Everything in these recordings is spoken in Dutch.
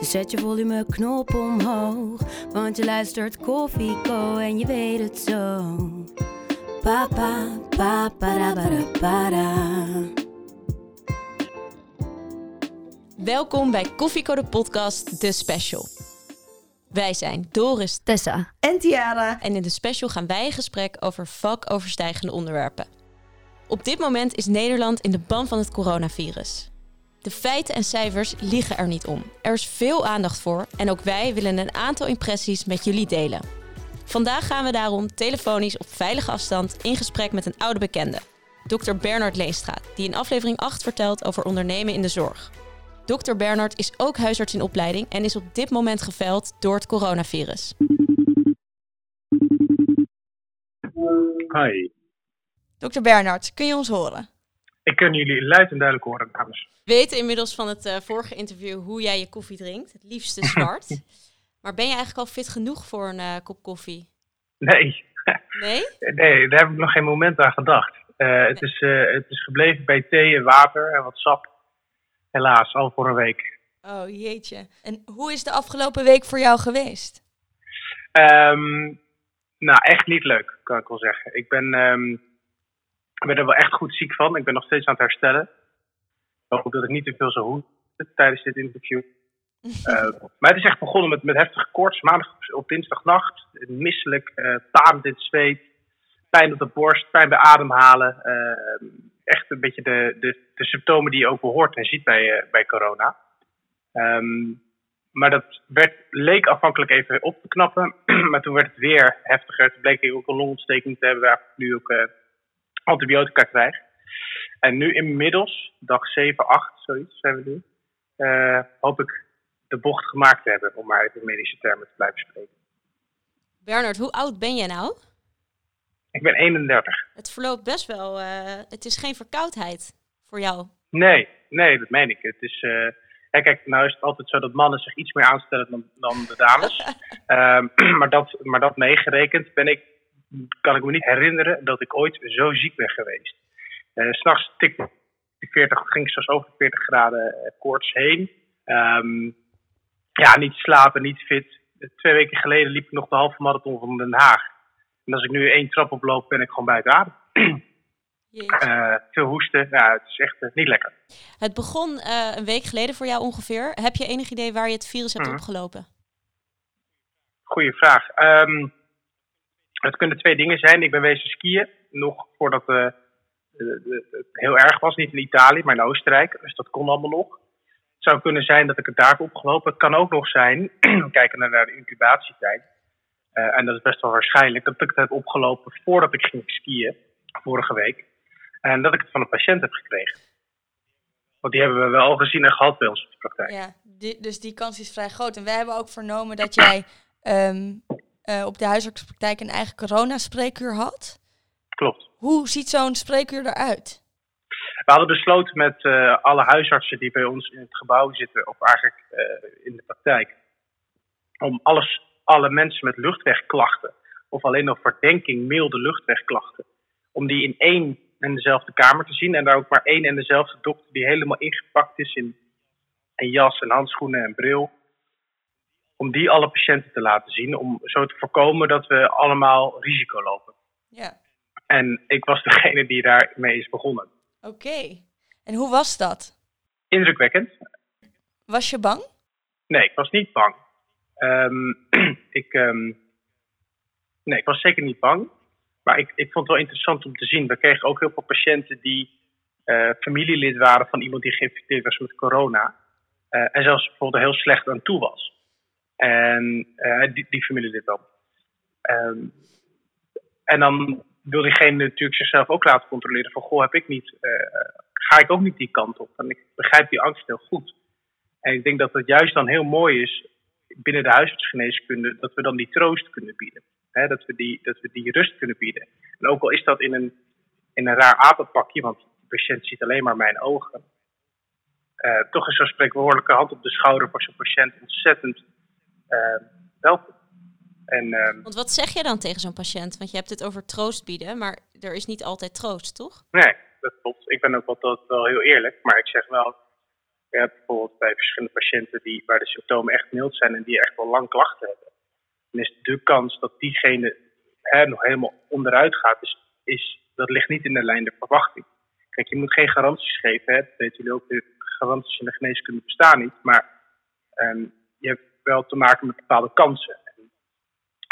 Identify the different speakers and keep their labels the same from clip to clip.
Speaker 1: Dus zet je volumeknop omhoog. Want je luistert Koffieko en je weet het zo. Papa, papa, da, ba, da.
Speaker 2: Welkom bij Koffieko de podcast, de special. Wij zijn Doris
Speaker 1: Tessa.
Speaker 3: en Tiara.
Speaker 2: en in de special gaan wij in gesprek over vakoverstijgende onderwerpen. Op dit moment is Nederland in de ban van het coronavirus. De feiten en cijfers liegen er niet om. Er is veel aandacht voor en ook wij willen een aantal impressies met jullie delen. Vandaag gaan we daarom telefonisch op veilige afstand in gesprek met een oude bekende, Dr. Bernard Leenstra, die in aflevering 8 vertelt over ondernemen in de zorg. Dr. Bernard is ook huisarts in opleiding en is op dit moment geveld door het coronavirus.
Speaker 4: Hi.
Speaker 3: Dr. Bernard, kun je ons horen?
Speaker 4: Ik kan jullie luid en duidelijk horen, dames.
Speaker 2: We weten inmiddels van het eh, vorige interview hoe jij je koffie drinkt. Het liefste zwart. maar ben je eigenlijk al fit genoeg voor een eh, kop koffie?
Speaker 4: Nee,
Speaker 2: Nee?
Speaker 4: nee, daar heb ik nog geen moment aan gedacht. Eh, het, is, het is gebleven bij thee en water en wat sap. Helaas, al voor een week.
Speaker 2: Oh jeetje.
Speaker 3: En hoe is de afgelopen week voor jou geweest?
Speaker 4: Ehm, nou, echt niet leuk, kan ik wel zeggen. Ik ben, ehm, ik ben er wel echt goed ziek van. Ik ben nog steeds aan het herstellen. Ik hoop dat ik niet te veel zou hoesten tijdens dit interview. Eh, maar het is echt begonnen met, met heftige koorts. Maandag op dinsdagnacht. Misselijk, tarend in het zweet. Pijn op de borst, pijn bij ademhalen. eh, echt een beetje de, de, de symptomen die je ook wel hoort en ziet bij, bij corona. Ehm, maar dat werd, leek afhankelijk even op te knappen. maar toen werd het weer heftiger. Toen bleek ik ook een longontsteking te hebben waar ik nu ook antibiotica krijg. En nu inmiddels, dag 7, 8, zoiets zijn we nu, eh, hoop ik de bocht gemaakt te hebben, om maar even medische termen te blijven spreken.
Speaker 2: Bernard, hoe oud ben jij nou?
Speaker 4: Ik ben 31.
Speaker 2: Het verloopt best wel. eh, het is geen verkoudheid voor jou.
Speaker 4: Nee, nee, dat meen ik. Het is, eh, hè, kijk, nou is het altijd zo dat mannen zich iets meer aanstellen dan, dan de dames. Ehm, maar, dat, maar dat meegerekend ben ik, kan ik me niet herinneren dat ik ooit zo ziek ben geweest. Eh, S'nachts tikte ik 40, ging ik zelfs over 40 graden eh, koorts heen. Ehm, ja, niet slapen, niet fit. Twee weken geleden liep ik nog de halve marathon van Den Haag. En als ik nu één trap oploop, ben ik gewoon buiten adem. Eh, veel hoesten, ja, het is echt eh, niet lekker.
Speaker 2: Het begon een week geleden voor jou ongeveer. Heb je enig idee waar je het virus hebt
Speaker 4: Mhm.
Speaker 2: opgelopen?
Speaker 4: Goeie vraag. Ehm, het kunnen twee dingen zijn. Ik ben wezen skiën, nog voordat de- het heel erg was. Niet in Italië, maar in Oostenrijk. Dus dat kon allemaal nog. Het zou kunnen zijn dat ik het daar heb opgelopen. Het kan ook nog zijn, kijken naar de incubatietijd. eh, en dat is best wel waarschijnlijk, dat ik het heb opgelopen voordat ik ging skiën, vorige week. En dat ik het van een patiënt heb gekregen. Want die hebben we wel gezien en gehad bij ons in de praktijk.
Speaker 3: Ja, dus die kans is vrij groot. En wij hebben ook vernomen dat jij ehm, eh, op de huisartspraktijk een eigen coronaspreekuur had.
Speaker 4: Klopt.
Speaker 3: Hoe ziet zo'n spreekuur eruit?
Speaker 4: We hadden besloten met eh, alle huisartsen die bij ons in het gebouw zitten, of eigenlijk eh, in de praktijk, om alles, alle mensen met luchtwegklachten, of alleen nog verdenking milde luchtwegklachten, om die in één en dezelfde kamer te zien. En daar ook maar één en dezelfde dokter die helemaal ingepakt is in een jas en handschoenen en bril. Om die alle patiënten te laten zien, om zo te voorkomen dat we allemaal risico lopen.
Speaker 3: Ja,
Speaker 4: En ik was degene die daarmee is begonnen.
Speaker 3: oké. En hoe was dat?
Speaker 4: Indrukwekkend.
Speaker 3: Was je bang?
Speaker 4: Nee, ik was niet bang. Ehm, ik, ehm, nee, ik was zeker niet bang. Maar ik, ik vond het wel interessant om te zien. We kregen ook heel veel patiënten die eh, familielid waren van iemand die geïnfecteerd was met corona. Eh, en zelfs bijvoorbeeld heel slecht aan toe was. En eh, die, die familielid dan. Ehm, en dan wil diegene natuurlijk zichzelf ook laten controleren. Van, goh, heb ik niet, eh, ga ik ook niet die kant op? En ik begrijp die angst heel goed. En ik denk dat het juist dan heel mooi is binnen de huisartsgeneeskunde, dat we dan die troost kunnen bieden. Dat, we die, dat we die rust kunnen bieden. En ook al is dat in een, in een raar apenpakje, want de patiënt ziet alleen maar mijn ogen. Uh, toch is zo'n spreekwoordelijke hand op de schouder voor zo'n patiënt ontzettend uh, welkom.
Speaker 2: En, uh, Want wat zeg je dan tegen zo'n patiënt? Want je hebt het over troost bieden, maar er is niet altijd troost, toch?
Speaker 4: Nee, dat klopt. Ik ben ook wel, wel heel eerlijk, maar ik zeg wel, je hebt bijvoorbeeld bij verschillende patiënten die, waar de symptomen echt mild zijn en die echt wel lang klachten hebben. Dan is de kans dat diegene hè, nog helemaal onderuit gaat, is, is, dat ligt niet in de lijn der verwachting. Kijk, je moet geen garanties geven, hè. dat weten jullie ook, de garanties in de geneeskunde bestaan niet, maar um, je hebt wel te maken met bepaalde kansen.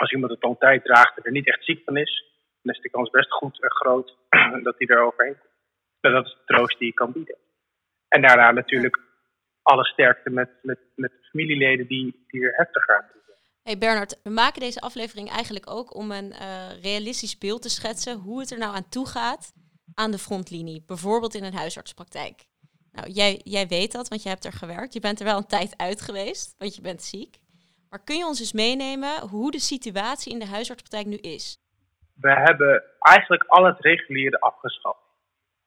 Speaker 4: Als iemand het al tijd draagt en er niet echt ziek van is, dan is de kans best goed en groot dat hij er overheen komt. Dat is de troost die je kan bieden. En daarna natuurlijk alle sterkte met, met, met familieleden die, die er heftiger aan doen.
Speaker 2: Hey Bernard, we maken deze aflevering eigenlijk ook om een uh, realistisch beeld te schetsen hoe het er nou aan toe gaat aan de frontlinie, bijvoorbeeld in een huisartspraktijk. Nou, jij, jij weet dat, want je hebt er gewerkt. Je bent er wel een tijd uit geweest, want je bent ziek. Maar kun je ons eens meenemen hoe de situatie in de huisartspraktijk nu is?
Speaker 4: We hebben eigenlijk al het reguliere afgeschaft.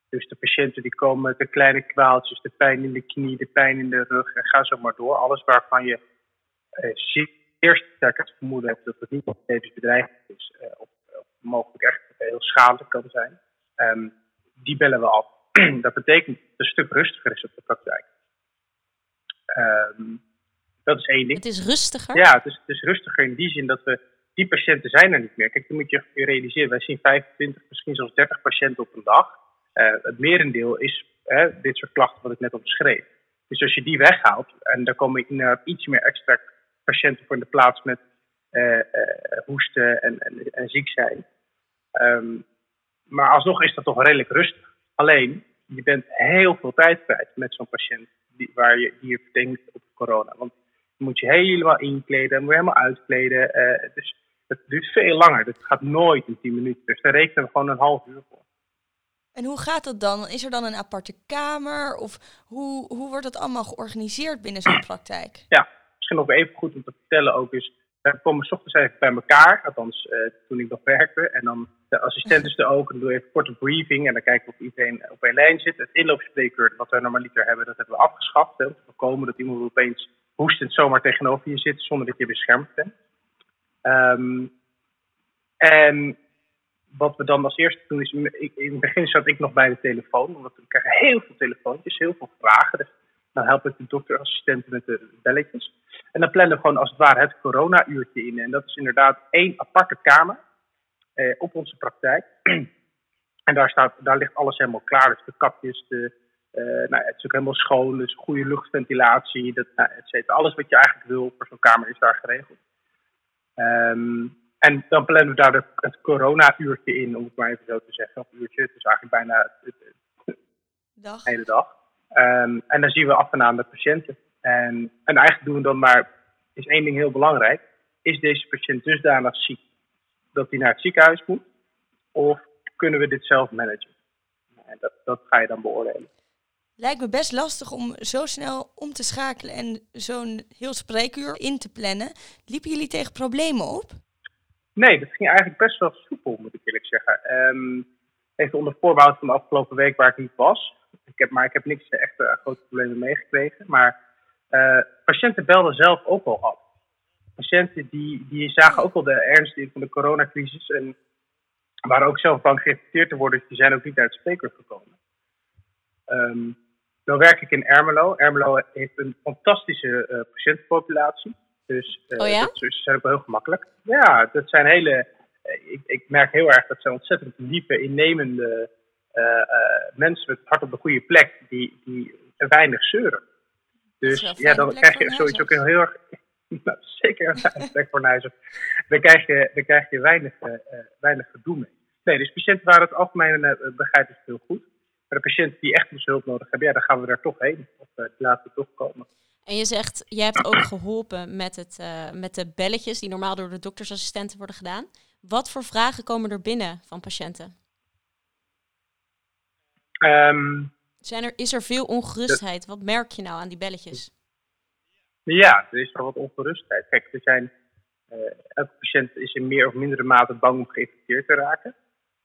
Speaker 4: Dus de patiënten die komen met de kleine kwaaltjes, de pijn in de knie, de pijn in de rug en ga zo maar door. Alles waarvan je eh, eerst sterk het vermoeden hebt dat het niet op levensbedreigend is eh, of, mogelijk echt heel schadelijk kan zijn. Um, die bellen we af. dat betekent dat het een stuk rustiger is op de praktijk. Um, dat is één ding.
Speaker 2: Het is rustiger?
Speaker 4: Ja, het is, het is rustiger in die zin dat we die patiënten zijn er niet meer. Kijk, dan moet je je realiseren, wij zien 25, misschien zelfs 30 patiënten op een dag. Uh, het merendeel is uh, dit soort klachten wat ik net omschreef. Dus als je die weghaalt en dan komen inderdaad iets meer extra patiënten voor in de plaats met uh, hoesten en, en, en, ziek zijn. Um, maar alsnog is dat toch redelijk rustig. Alleen, je bent heel veel tijd kwijt met zo'n patiënt die, waar je hier denkt op corona. Want moet je helemaal inkleden, moet je helemaal uitkleden. dus het duurt veel langer. Het gaat nooit in 10 minuten. Dus daar rekenen we gewoon een half uur voor.
Speaker 3: En hoe gaat dat dan? Is er dan een aparte kamer? Of hoe, hoe wordt dat allemaal georganiseerd binnen zo'n praktijk?
Speaker 4: Ja, misschien nog even goed om te vertellen ook is... We komen s ochtends even bij elkaar, althans uh, toen ik nog werkte. En dan de assistent is er ook. En dan doe even een korte briefing. En dan kijken we of iedereen op een lijn zit. Het inloopspreekuur, wat we normaliter hebben, dat hebben we afgeschaft. Hè, om te voorkomen dat iemand opeens hoestend zomaar tegenover je zit zonder dat je beschermd bent. Um, en wat we dan als eerste doen is, in het begin zat ik nog bij de telefoon, omdat we krijgen heel veel telefoontjes, heel veel vragen. Dus dan help ik de dokterassistenten met de belletjes. En dan plannen we gewoon als het ware het corona-uurtje in. En dat is inderdaad één aparte kamer eh, op onze praktijk. en daar, staat, daar ligt alles helemaal klaar. Dus de kapjes, de, uh, nou, het is ook helemaal schoon, dus goede luchtventilatie, dat, nou, et cetera. Alles wat je eigenlijk wil voor zo'n kamer is daar geregeld. Um, en dan plannen we daar de, het corona-uurtje in, om het maar even zo te zeggen. Of uurtje, het is eigenlijk bijna de
Speaker 3: dag.
Speaker 4: hele dag. Um, en dan zien we af en aan de patiënten. En, en eigenlijk doen we dan maar, is één ding heel belangrijk. Is deze patiënt dusdanig ziek dat hij naar het ziekenhuis moet? Of kunnen we dit zelf managen? En dat, dat ga je dan beoordelen.
Speaker 3: Lijkt me best lastig om zo snel om te schakelen en zo'n heel spreekuur in te plannen. Liepen jullie tegen problemen op?
Speaker 4: Nee, dat ging eigenlijk best wel soepel, moet ik eerlijk zeggen. Um, even onder voorbehoud van de afgelopen week waar ik niet was. Ik heb, maar ik heb niks echt uh, grote problemen meegekregen. Maar uh, patiënten belden zelf ook al af. Patiënten die, die zagen ook al de ernst van de coronacrisis. En waren ook zelf bang geïnfecteerd te worden. Dus die zijn ook niet uit het spreker gekomen. Um, dan werk ik in Ermelo. Ermelo heeft een fantastische uh, patiëntenpopulatie. Dus uh,
Speaker 2: oh ja?
Speaker 4: dat is ook wel heel gemakkelijk. Ja, dat zijn hele. Uh, ik, ik, merk heel erg dat zijn ontzettend lieve, innemende mensen met het hart op de goede plek, die, die weinig zeuren. Dus ja, dan krijg je zoiets ook heel, heel erg. nou, zeker een plek voor Nijzer. Dan krijg je, dan krijg je weinig, weinig gedoe mee. Nee, dus patiënten waren het algemeen begrijp ik heel goed. Maar de patiënten die echt dus hulp nodig hebben, ja, dan gaan we daar toch heen. Of die laten we toch komen.
Speaker 2: En je zegt, je hebt ook geholpen met, het, uh, met de belletjes die normaal door de doktersassistenten worden gedaan. Wat voor vragen komen er binnen van patiënten?
Speaker 4: Um,
Speaker 2: Zijn er, is er veel ongerustheid? Wat merk je nou aan die belletjes?
Speaker 4: Ja, er is wel wat ongerustheid. Kijk, er zijn, uh, elke patiënt is in meer of mindere mate bang om geïnfecteerd te raken.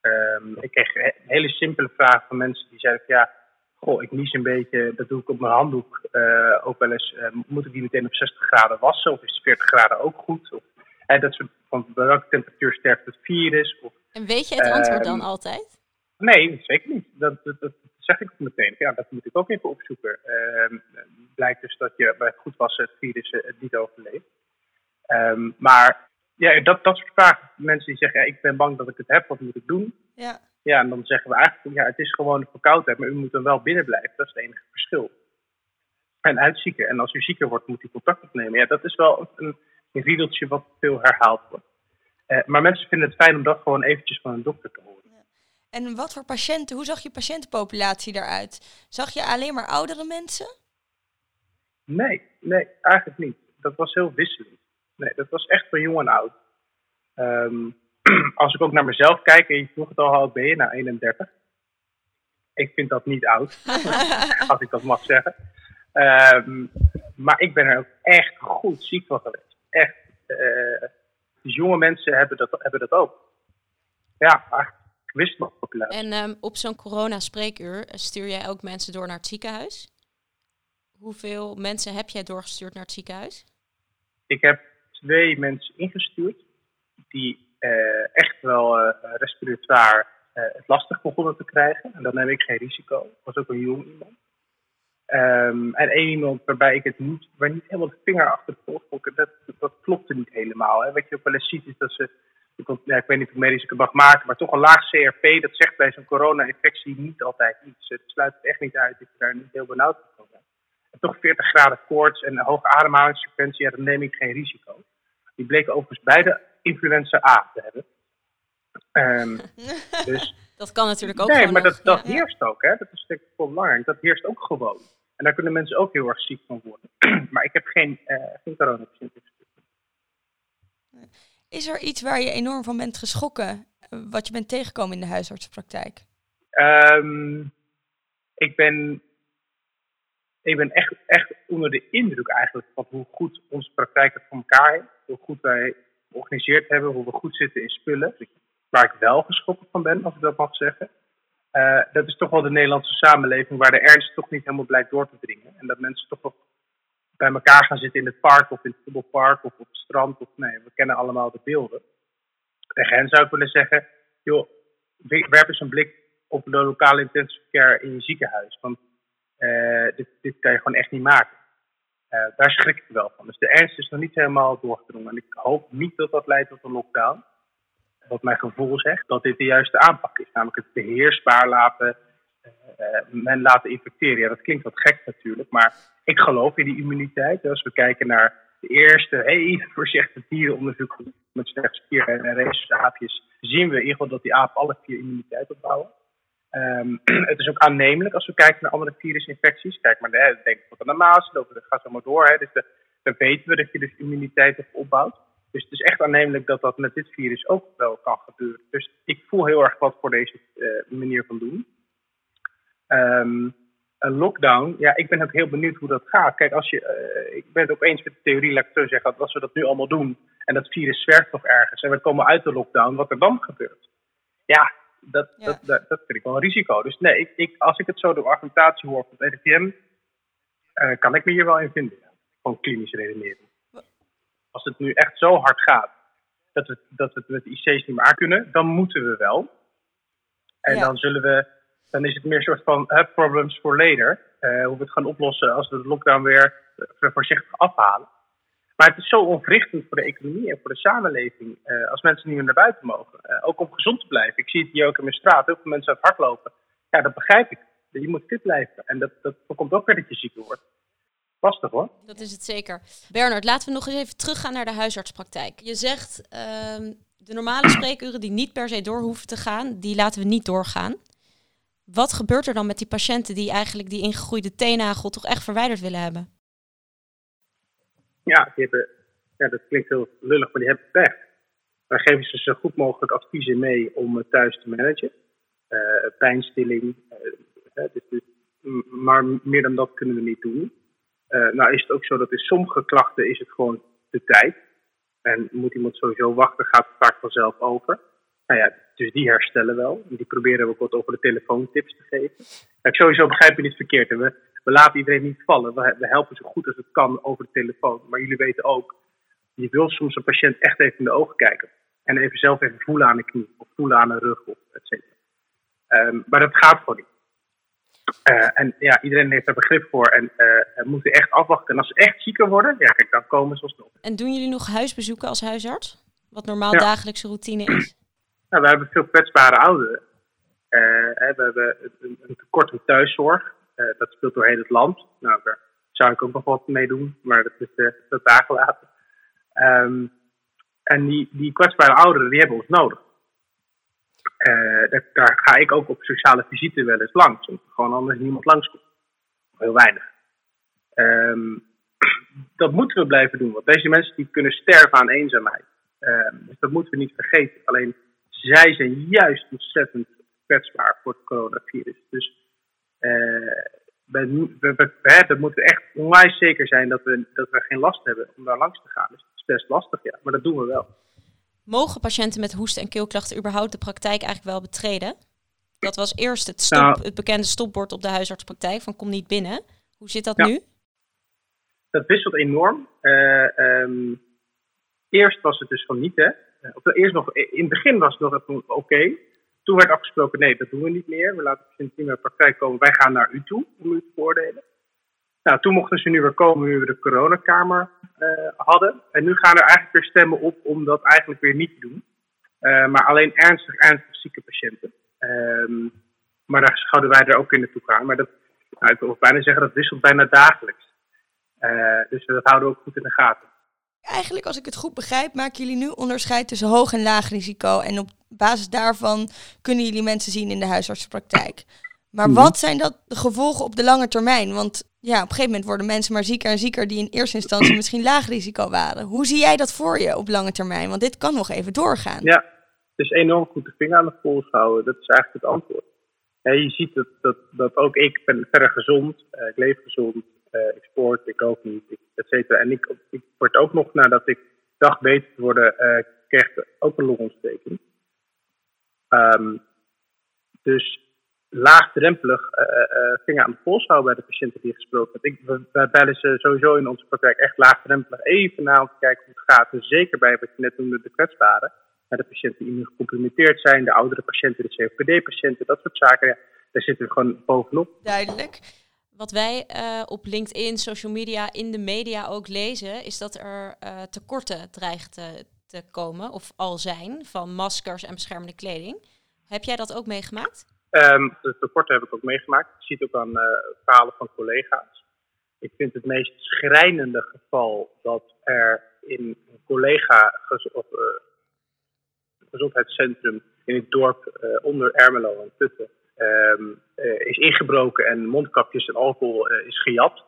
Speaker 4: Um, ik kreeg een hele simpele vraag van mensen die zeiden: ja, goh, ik nies een beetje, dat doe ik op mijn handdoek uh, ook wel eens. Uh, moet ik die meteen op 60 graden wassen of is 40 graden ook goed? Of, dat soort van welke temperatuur sterft het virus? Of,
Speaker 2: en weet je het antwoord dan altijd?
Speaker 4: Nee, zeker niet. Dat, dat, dat, zeg ik ook meteen. Ja, dat moet ik ook even opzoeken. Uh, blijkt dus dat je bij het goed wassen het virus het niet overleeft. Um, maar ja, dat, dat soort vragen. Mensen die zeggen, ja, ik ben bang dat ik het heb, wat moet ik doen?
Speaker 3: Ja.
Speaker 4: Ja, en dan zeggen we eigenlijk, ja, het is gewoon een verkoudheid, maar u moet dan wel binnen blijven. Dat is het enige verschil. En uitzieken. En als u zieker wordt, moet u contact opnemen. Ja, dat is wel een, een riedeltje wat veel herhaald wordt. Uh, maar mensen vinden het fijn om dat gewoon eventjes van een dokter te horen.
Speaker 3: En wat voor patiënten, hoe zag je patiëntenpopulatie eruit? Zag je alleen maar oudere mensen?
Speaker 4: Nee, nee, eigenlijk niet. Dat was heel wisselend. Nee, dat was echt van jong en oud. Um, als ik ook naar mezelf kijk, en je vroeg het al, ben je? Nou, 31. Ik vind dat niet oud, als ik dat mag zeggen. Um, maar ik ben er ook echt goed ziek van geweest. Echt. Uh, dus jonge mensen hebben dat, hebben dat ook. Ja, eigenlijk wist nog populair.
Speaker 2: En um, op zo'n corona-spreekuur stuur jij ook mensen door naar het ziekenhuis? Hoeveel mensen heb jij doorgestuurd naar het ziekenhuis?
Speaker 4: Ik heb twee mensen ingestuurd die uh, echt wel uh, respiratoire uh, het lastig begonnen te krijgen. En dan neem ik geen risico. Dat was ook een jong iemand. Um, en één iemand waarbij ik het niet, waar niet helemaal de vinger achter de dat, dat klopte niet helemaal. Hè. Wat je ook wel eens ziet is dat ze ik, weet niet of medisch het mag maken, maar toch een laag CRP, dat zegt bij zo'n corona-infectie niet altijd iets. Het sluit echt niet uit dat je daar niet heel benauwd van bent. En toch 40 graden koorts en een hoge ademhalingsfrequentie, ja, dan neem ik geen risico. Die bleken overigens beide influenza A te hebben. Um, dus,
Speaker 2: dat kan natuurlijk ook
Speaker 4: Nee, maar dat,
Speaker 2: nog,
Speaker 4: dat ja. heerst ook, hè. Dat is denk ik wel belangrijk. Dat heerst ook gewoon. En daar kunnen mensen ook heel erg ziek van worden. maar ik heb geen, uh, geen coronapatiënten.
Speaker 3: Is er iets waar je enorm van bent geschrokken, wat je bent tegengekomen in de huisartsenpraktijk?
Speaker 4: Um, ik ben, ik ben echt, echt onder de indruk eigenlijk van hoe goed onze praktijk het voor elkaar heeft. Hoe goed wij georganiseerd hebben, hoe we goed zitten in spullen. Waar ik wel geschrokken van ben, als ik dat mag zeggen. Uh, dat is toch wel de Nederlandse samenleving waar de ernst toch niet helemaal blijkt door te dringen. En dat mensen toch wel bij elkaar gaan zitten in het park of in het voetbalpark of op het strand. Of, nee, we kennen allemaal de beelden. Tegen hen zou ik willen zeggen, joh, werp eens een blik op de lokale intensive care in je ziekenhuis. Want uh, dit, dit kan je gewoon echt niet maken. Uh, daar schrik ik wel van. Dus de ernst is nog niet helemaal doorgedrongen. En ik hoop niet dat dat leidt tot een lockdown. Wat mijn gevoel zegt, dat dit de juiste aanpak is. Namelijk het beheersbaar laten, uh, men laten infecteren. Ja, dat klinkt wat gek natuurlijk, maar ik geloof in die immuniteit. Als we kijken naar de eerste hele voorzichtige dierenonderzoek met slechts vier en rhesusaapjes, zien we in ieder geval dat die apen alle vier immuniteit opbouwen. Um, het is ook aannemelijk als we kijken naar andere virusinfecties. Kijk maar, hè, denk ik aan de maas, dat gaat zo maar door. Hè. Dus dan weten we dat je dus immuniteit opbouwt. Dus het is echt aannemelijk dat dat met dit virus ook wel kan gebeuren. Dus ik voel heel erg wat voor deze uh, manier van doen. Um, een lockdown, ja, ik ben ook heel benieuwd hoe dat gaat. Kijk, als je, uh, ik ben het ook eens met de theorie, laat ik zo zeggen, als we dat nu allemaal doen en dat virus zwerft nog ergens en we komen uit de lockdown, wat er dan gebeurt. Ja, dat,
Speaker 3: Ja.
Speaker 4: Dat, dat, dat vind ik wel een risico. Dus nee, ik, ik, als ik het zo de argumentatie hoor van het RIVM, eh, kan ik me hier wel in vinden. Ja. Gewoon klinische redenering. Als het nu echt zo hard gaat dat we, dat we het met de IC's niet meer aan kunnen, dan moeten we wel. En
Speaker 3: Ja.
Speaker 4: dan zullen we, dan is het meer een soort van hè, problems for later. Eh, hoe we het gaan oplossen als we de lockdown weer eh, voorzichtig afhalen. Maar het is zo onwrichtend voor de economie en voor de samenleving eh, als mensen niet meer naar buiten mogen. Eh, ook om gezond te blijven. Ik zie het hier ook in mijn straat. Heel veel mensen uit hardlopen. Ja, dat begrijp ik. Je moet fit blijven. En dat, dat voorkomt ook weer dat je zieker wordt. Lastig hoor.
Speaker 2: Dat is het zeker. Bernard, laten we nog eens even teruggaan naar de huisartspraktijk. Je zegt ehm, de normale spreekuren die niet per se door hoeven te gaan, die laten we niet doorgaan. Wat gebeurt er dan met die patiënten die eigenlijk die ingegroeide teennagel toch echt verwijderd willen hebben?
Speaker 4: Ja, die hebben, ja, dat klinkt heel lullig, maar die hebben pech. Wij geven ze zo goed mogelijk adviezen mee om het thuis te managen. Eh, pijnstilling. dus, maar meer dan dat kunnen we niet doen. Nou is het ook zo dat in sommige klachten is het gewoon de tijd. En moet iemand sowieso wachten, gaat het vaak vanzelf over. Nou ja, dus die herstellen wel. Die proberen we ook wat over de telefoontips te geven. ik sowieso begrijp je niet verkeerd. We laten iedereen niet vallen. We, we helpen zo goed als het kan over de telefoon. Maar jullie weten ook, je wil soms een patiënt echt even in de ogen kijken. En even zelf even voelen aan de knie. Of voelen aan de rug. Of et cetera. Um, maar dat gaat gewoon niet. Uh, en ja, iedereen heeft daar begrip voor en uh, moeten echt afwachten. En als ze echt zieker worden, ja, kijk, dan komen ze alsnog.
Speaker 2: En doen jullie nog huisbezoeken als huisarts? Wat normaal dagelijkse routine is?
Speaker 4: Nou, we hebben veel kwetsbare ouderen. Uh, we hebben een, een tekort aan thuiszorg. Dat speelt door heel het land. Nou, daar zou ik ook nog wat mee doen, maar dat is uh, dat dagen later. Um, en die, die kwetsbare ouderen, die hebben ons nodig. Uh, daar, ga ik ook op sociale visite wel eens langs. Omdat gewoon anders niemand langskomt. Heel weinig. Um, dat moeten we blijven doen. Want deze mensen die kunnen sterven aan eenzaamheid. Um, dus dat moeten we niet vergeten. Alleen zij zijn juist ontzettend kwetsbaar voor het coronavirus. Dus we, we, we, we, moeten echt onwijs zeker zijn dat we, dat we geen last hebben om daar langs te gaan. Dus het is best lastig, ja. Maar dat doen we wel.
Speaker 2: Mogen patiënten met hoesten en keelklachten überhaupt de praktijk eigenlijk wel betreden? Dat was eerst het, stop, nou, het bekende stopbord op de huisartspraktijk van kom niet binnen. Hoe zit dat nu?
Speaker 4: Dat wisselt enorm. Uh, um, eerst was het dus van niet, hè. Of eerst nog, in het begin was het nog oké. Okay. Toen werd afgesproken, nee, dat doen we niet meer. We laten niet meer de praktijk komen. Wij gaan naar u toe om u te beoordelen. Nou, toen mochten ze nu weer komen nu we de coronakamer uh, hadden. En nu gaan er eigenlijk weer stemmen op om dat eigenlijk weer niet te doen. Uh, maar alleen ernstig, ernstig zieke patiënten. Um, maar daar zouden wij er ook in naartoe gaan. Maar dat, nou, ik wil bijna zeggen, dat wisselt bijna dagelijks. Uh, dus dat houden we ook goed in de gaten.
Speaker 3: Eigenlijk, als ik het goed begrijp, maken jullie nu onderscheid tussen hoog en laag risico. En op basis daarvan kunnen jullie mensen zien in de huisartsenpraktijk. Maar mhm. wat zijn dat de gevolgen op de lange termijn? Want ja, op een gegeven moment worden mensen maar zieker en zieker die in eerste instantie misschien laag risico waren. Hoe zie jij dat voor je op lange termijn? Want dit kan nog even doorgaan.
Speaker 4: Ja, het is enorm goed de vinger aan de pols houden. Dat is eigenlijk het antwoord. je ziet dat, dat, dat ook ik ben verder gezond, uh, ik leef gezond, uh, ik sport, ik loop niet, et cetera. En ik, ik word ook nog nadat ik dacht beter te worden, uh, kreeg ook een longontsteking. Um, dus laagdrempelig uh, vinger aan de pols houden bij de patiënten die gesproken hebt. Ik, we, bellen ze sowieso in onze praktijk echt laagdrempelig even na om te kijken hoe het gaat. Dus zeker bij wat je net noemde, de kwetsbaren. De patiënten die gecomprimenteerd zijn, de oudere patiënten, de COPD-patiënten, dat soort zaken. Ja, daar zitten we gewoon bovenop.
Speaker 2: Duidelijk. Wat wij uh, op LinkedIn, social media, in de media ook lezen, is dat er uh, tekorten dreigen te, te komen, of al zijn, van maskers en beschermende kleding. Heb jij dat ook meegemaakt?
Speaker 4: Um, de tekorten heb ik ook meegemaakt. Je ziet ook aan uh, verhalen van collega's. Ik vind het meest schrijnende geval dat er in een collega gezondheidscentrum in het dorp onder Ermelo en Putten um, is ingebroken en mondkapjes en alcohol is gejat.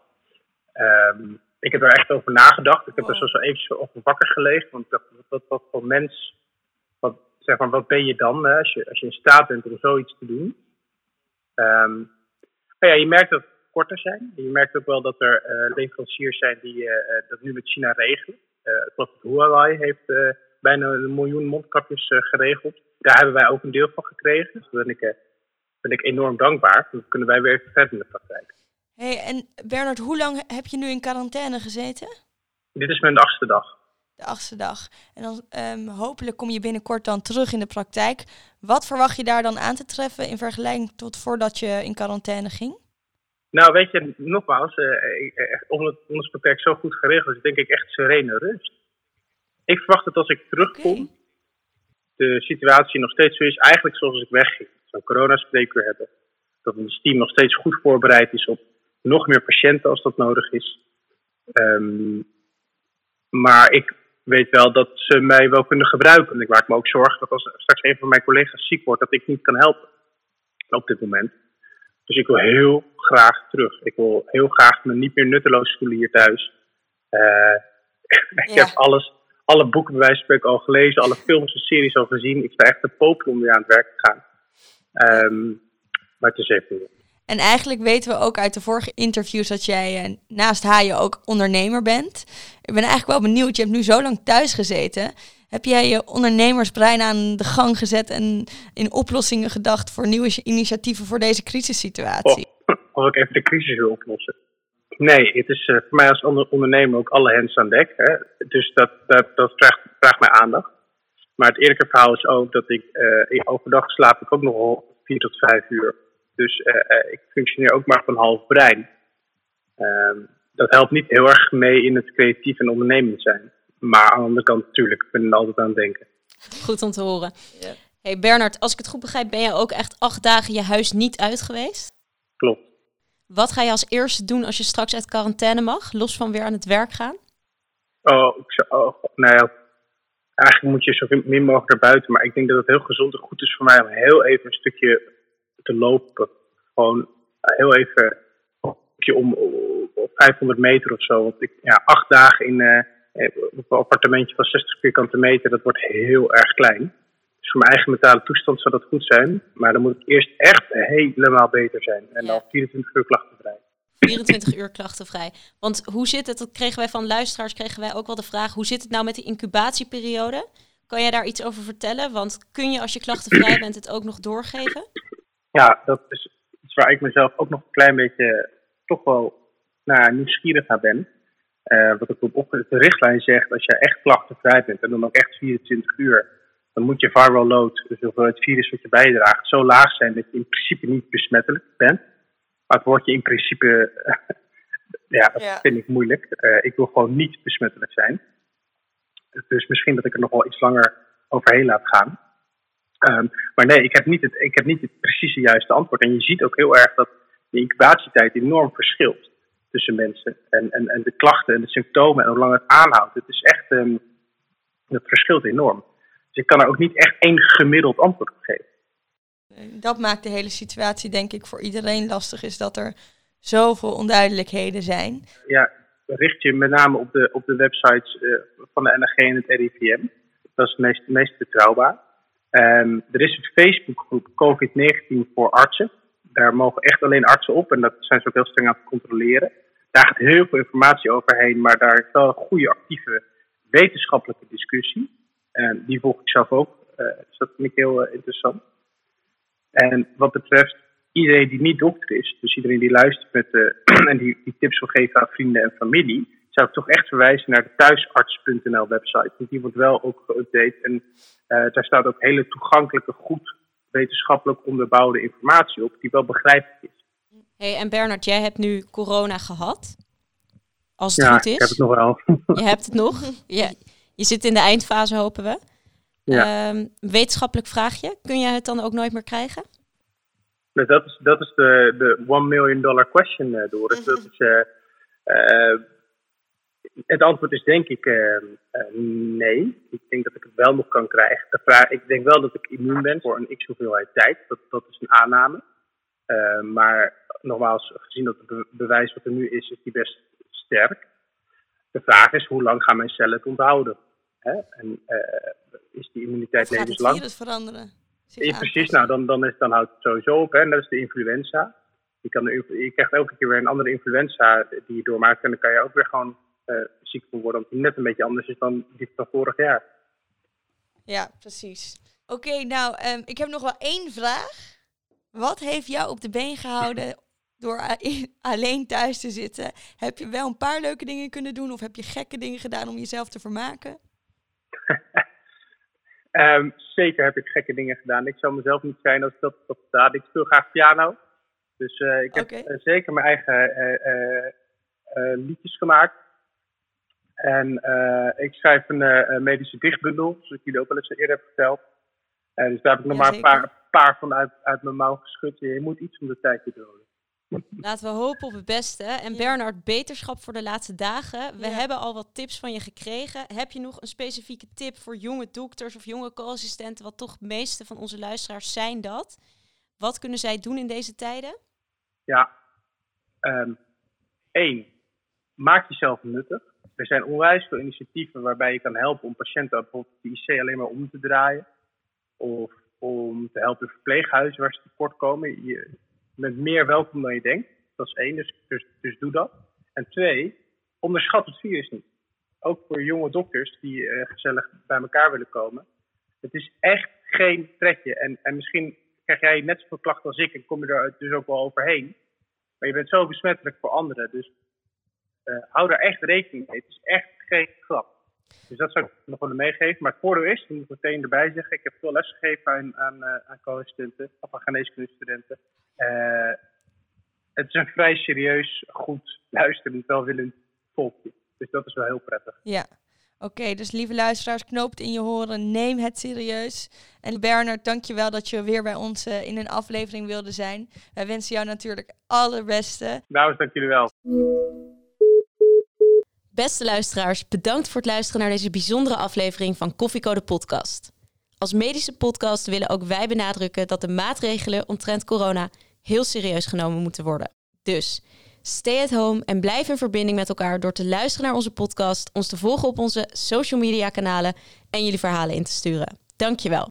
Speaker 4: Um, ik heb er echt over nagedacht. Ik heb er zo eventjes over wakker gelegen. Want ik dacht, wat, wat voor mens zeg maar, wat ben je dan hè, als, je, als je in staat bent om zoiets te doen? Um, ja, je merkt dat korter zijn. Je merkt ook wel dat er uh, leveranciers zijn die dat nu met China regelen. Ik geloof dat Huawei heeft bijna een miljoen mondkapjes geregeld. Daar hebben wij ook een deel van gekregen. Dus daar ben ik, ben ik enorm dankbaar. Dan kunnen wij weer even verder in de praktijk.
Speaker 3: Hey, en Bernard, hoe lang heb je nu in quarantaine gezeten?
Speaker 4: Dit is mijn achtste dag
Speaker 3: de achtste dag. En dan um, hopelijk kom je binnenkort dan terug in de praktijk. Wat verwacht je daar dan aan te treffen in vergelijking tot voordat je in quarantaine ging?
Speaker 4: Nou, weet je, nogmaals, uh, omdat onze praktijk zo goed geregeld is, denk ik echt serene rust. Ik verwacht dat als ik terugkom, okay. de situatie nog steeds zo is, eigenlijk zoals ik wegging. Zo'n coronaspreekuur hebben. Dat ons team nog steeds goed voorbereid is op nog meer patiënten als dat nodig is. Um, maar ik weet wel dat ze mij wel kunnen gebruiken. En ik maak me ook zorgen dat als straks een van mijn collega's ziek wordt, dat ik niet kan helpen op dit moment. Dus ik wil heel graag terug. Ik wil heel graag me niet meer nutteloos voelen hier thuis. Uh, ik heb alles, alle boeken bij wijze van spreken al gelezen, alle films en series al gezien. Ik sta echt te popelen om weer aan het werk te gaan. Um, maar het is even
Speaker 3: En eigenlijk weten we ook uit de vorige interviews dat jij uh, naast haaien ook ondernemer bent. Ik ben eigenlijk wel benieuwd, je hebt nu zo lang thuis gezeten. Heb jij je ondernemersbrein aan de gang gezet en in oplossingen gedacht voor nieuwe initiatieven voor deze crisissituatie?
Speaker 4: Oh, of ik even de crisis wil oplossen. Nee, het is uh, voor mij als ondernemer ook alle hands aan dek. Hè. Dus dat, dat, dat vraagt, vraagt mij aandacht. Maar het eerlijke verhaal is ook dat ik uh, overdag slaap ik ook nog vier tot vijf uur. Dus uh, ik functioneer ook maar van half brein. Ehm, dat helpt niet heel erg mee in het creatief en ondernemend zijn. Maar aan de andere kant natuurlijk, ik ben er altijd aan het denken.
Speaker 2: Goed om te horen. Ja. Hey Bernard, als ik het goed begrijp, ben je ook echt acht dagen je huis niet uit geweest?
Speaker 4: Klopt.
Speaker 2: Wat ga je als eerste doen als je straks uit quarantaine mag, los van weer aan het werk gaan?
Speaker 4: Oh, ik zou, oh nou ja, eigenlijk moet je zo min mogelijk naar buiten. Maar ik denk dat het heel gezond en goed is voor mij om heel even een stukje te lopen. Gewoon heel even een stukje om, om 500 meter of zo. Want ik, ja, acht dagen in, uh, op een appartementje van 60 vierkante meter, dat wordt heel erg klein. Dus voor mijn eigen mentale toestand zou dat goed zijn. Maar dan moet ik eerst echt helemaal beter zijn. En dan 24 uur klachtenvrij.
Speaker 2: 24 uur klachtenvrij. Want hoe zit het, dat kregen wij van luisteraars, kregen wij ook wel de vraag, hoe zit het nou met die incubatieperiode? Kan jij daar iets over vertellen? Want kun je als je klachtenvrij bent het ook nog doorgeven?
Speaker 4: Ja, dat is iets waar ik mezelf ook nog een klein beetje toch wel nou, nieuwsgierig naar ben. Uh, wat ik op de richtlijn zegt, als je echt klachtenvrij bent en dan ook echt 24 uur, dan moet je viral load, dus het virus wat je bijdraagt, zo laag zijn dat je in principe niet besmettelijk bent. Maar het woordje in principe, ja, dat vind ik moeilijk. Uh, ik wil gewoon niet besmettelijk zijn. Dus misschien dat ik er nog wel iets langer overheen laat gaan. Um, maar nee, ik heb, niet het, ik heb niet het precieze juiste antwoord. En je ziet ook heel erg dat de incubatietijd enorm verschilt tussen mensen. En, en, en de klachten en de symptomen en hoe lang het aanhoudt. Het is echt, um, het verschilt enorm. Dus ik kan er ook niet echt één gemiddeld antwoord op geven.
Speaker 3: Dat maakt de hele situatie, denk ik, voor iedereen lastig, is dat er zoveel onduidelijkheden zijn.
Speaker 4: Ja, richt je met name op de, op de websites uh, van de NRG en het RIVM. Dat is het meest, meest betrouwbaar. Um, er is een Facebookgroep COVID-19 voor artsen. Daar mogen echt alleen artsen op en dat zijn ze ook heel streng aan het controleren. Daar gaat heel veel informatie overheen, maar daar is wel een goede actieve wetenschappelijke discussie. En die volg ik zelf ook, dus dat vind ik heel uh, interessant. En wat betreft iedereen die niet dokter is, dus iedereen die luistert met, uh, en die, die tips wil geven aan vrienden en familie, zou ik toch echt verwijzen naar de thuisarts.nl website. Want die wordt wel ook geüpdate en uh, daar staat ook hele toegankelijke, goed wetenschappelijk onderbouwde informatie op, die wel begrijpelijk is.
Speaker 2: Hey, en Bernard, jij hebt nu corona gehad. Als het
Speaker 4: ja,
Speaker 2: goed is.
Speaker 4: ik heb het nog wel.
Speaker 2: Je hebt het nog? Ja. Je zit in de eindfase, hopen we. Ja. Um, wetenschappelijk vraagje. Kun je het dan ook nooit meer krijgen?
Speaker 4: dat is, dat is de, de one million dollar question, uh, Doris. Dat is, uh, uh, het antwoord is denk ik nee. Ik denk dat ik het wel nog kan krijgen. De vraag, ik denk wel dat ik immuun ben voor een x hoeveelheid tijd. Dat, dat is een aanname. maar nogmaals, gezien dat het bewijs wat er nu is, is die best sterk. De vraag is, hoe lang gaan mijn cellen het onthouden? Hè? En is die immuniteit levenslang?
Speaker 3: Gaat het virus veranderen?
Speaker 4: Ja, precies, nou dan, dan, is, dan houdt het sowieso op. Hè? En dat is de influenza. Je, kan, je krijgt elke keer weer een andere influenza die je doormaakt. En dan kan je ook weer gewoon uh, ziek van worden. Omdat die net een beetje anders is dan die van vorig jaar.
Speaker 3: Ja, precies. Oké, okay, nou, um, ik heb nog wel één vraag. Wat heeft jou op de been gehouden door alleen thuis te zitten? Heb je wel een paar leuke dingen kunnen doen? Of heb je gekke dingen gedaan om jezelf te vermaken?
Speaker 4: Um, zeker heb ik gekke dingen gedaan. Ik zou mezelf niet zijn als ik dat had gedaan. Ik speel graag piano. Dus uh, ik heb okay. uh, zeker mijn eigen uh, liedjes gemaakt. En ik schrijf een medische dichtbundel, zoals ik jullie ook al eens eerder heb verteld. dus daar heb ik nog ja, maar een paar, paar van uit, uit mijn mouw geschud. Je moet iets om de tijd te doden.
Speaker 2: Laten we hopen op het beste. En Bernard, beterschap voor de laatste dagen. We ja. hebben al wat tips van je gekregen. Heb je nog een specifieke tip voor jonge dokters of jonge co-assistenten, wat toch de meeste van onze luisteraars zijn dat? Wat kunnen zij doen in deze tijden?
Speaker 4: Ja, um, één, maak jezelf nuttig. Er zijn onwijs veel initiatieven waarbij je kan helpen om patiënten bijvoorbeeld de IC alleen maar om te draaien. Of om te helpen in verpleeghuizen waar ze tekort komen. Je, bent meer welkom dan je denkt. Dat is één, dus, dus, dus doe dat. En twee, onderschat het virus niet. Ook voor jonge dokters die eh, gezellig bij elkaar willen komen. Het is echt geen pretje. En, en misschien krijg jij net zoveel klachten als ik en kom je er dus ook wel overheen. Maar je bent zo besmettelijk voor anderen. Dus uh, hou daar echt rekening mee. Het is echt geen grap. Dus dat zou ik nog willen meegeven. Maar het voordeel is, dat moet ik meteen erbij zeggen, ik heb veel les gegeven aan, aan, uh, aan co-studenten, of aan geneeskundestudenten. Uh, het is een vrij serieus, goed, luisterend, welwillend volkje. Dus dat is wel heel prettig.
Speaker 3: Ja. Oké, dus lieve luisteraars, knoop het in je horen, neem het serieus. En Bernard, dankjewel dat je weer bij ons uh, in een aflevering wilde zijn. Wij wensen jou natuurlijk alle beste.
Speaker 4: Nou, dank jullie wel.
Speaker 2: Beste luisteraars, bedankt voor het luisteren naar deze bijzondere aflevering van Koffiecode Podcast. Als medische podcast willen ook wij benadrukken dat de maatregelen omtrent corona heel serieus genomen moeten worden. Dus stay at home en blijf in verbinding met elkaar door te luisteren naar onze podcast, ons te volgen op onze social media kanalen en jullie verhalen in te sturen. Dankjewel.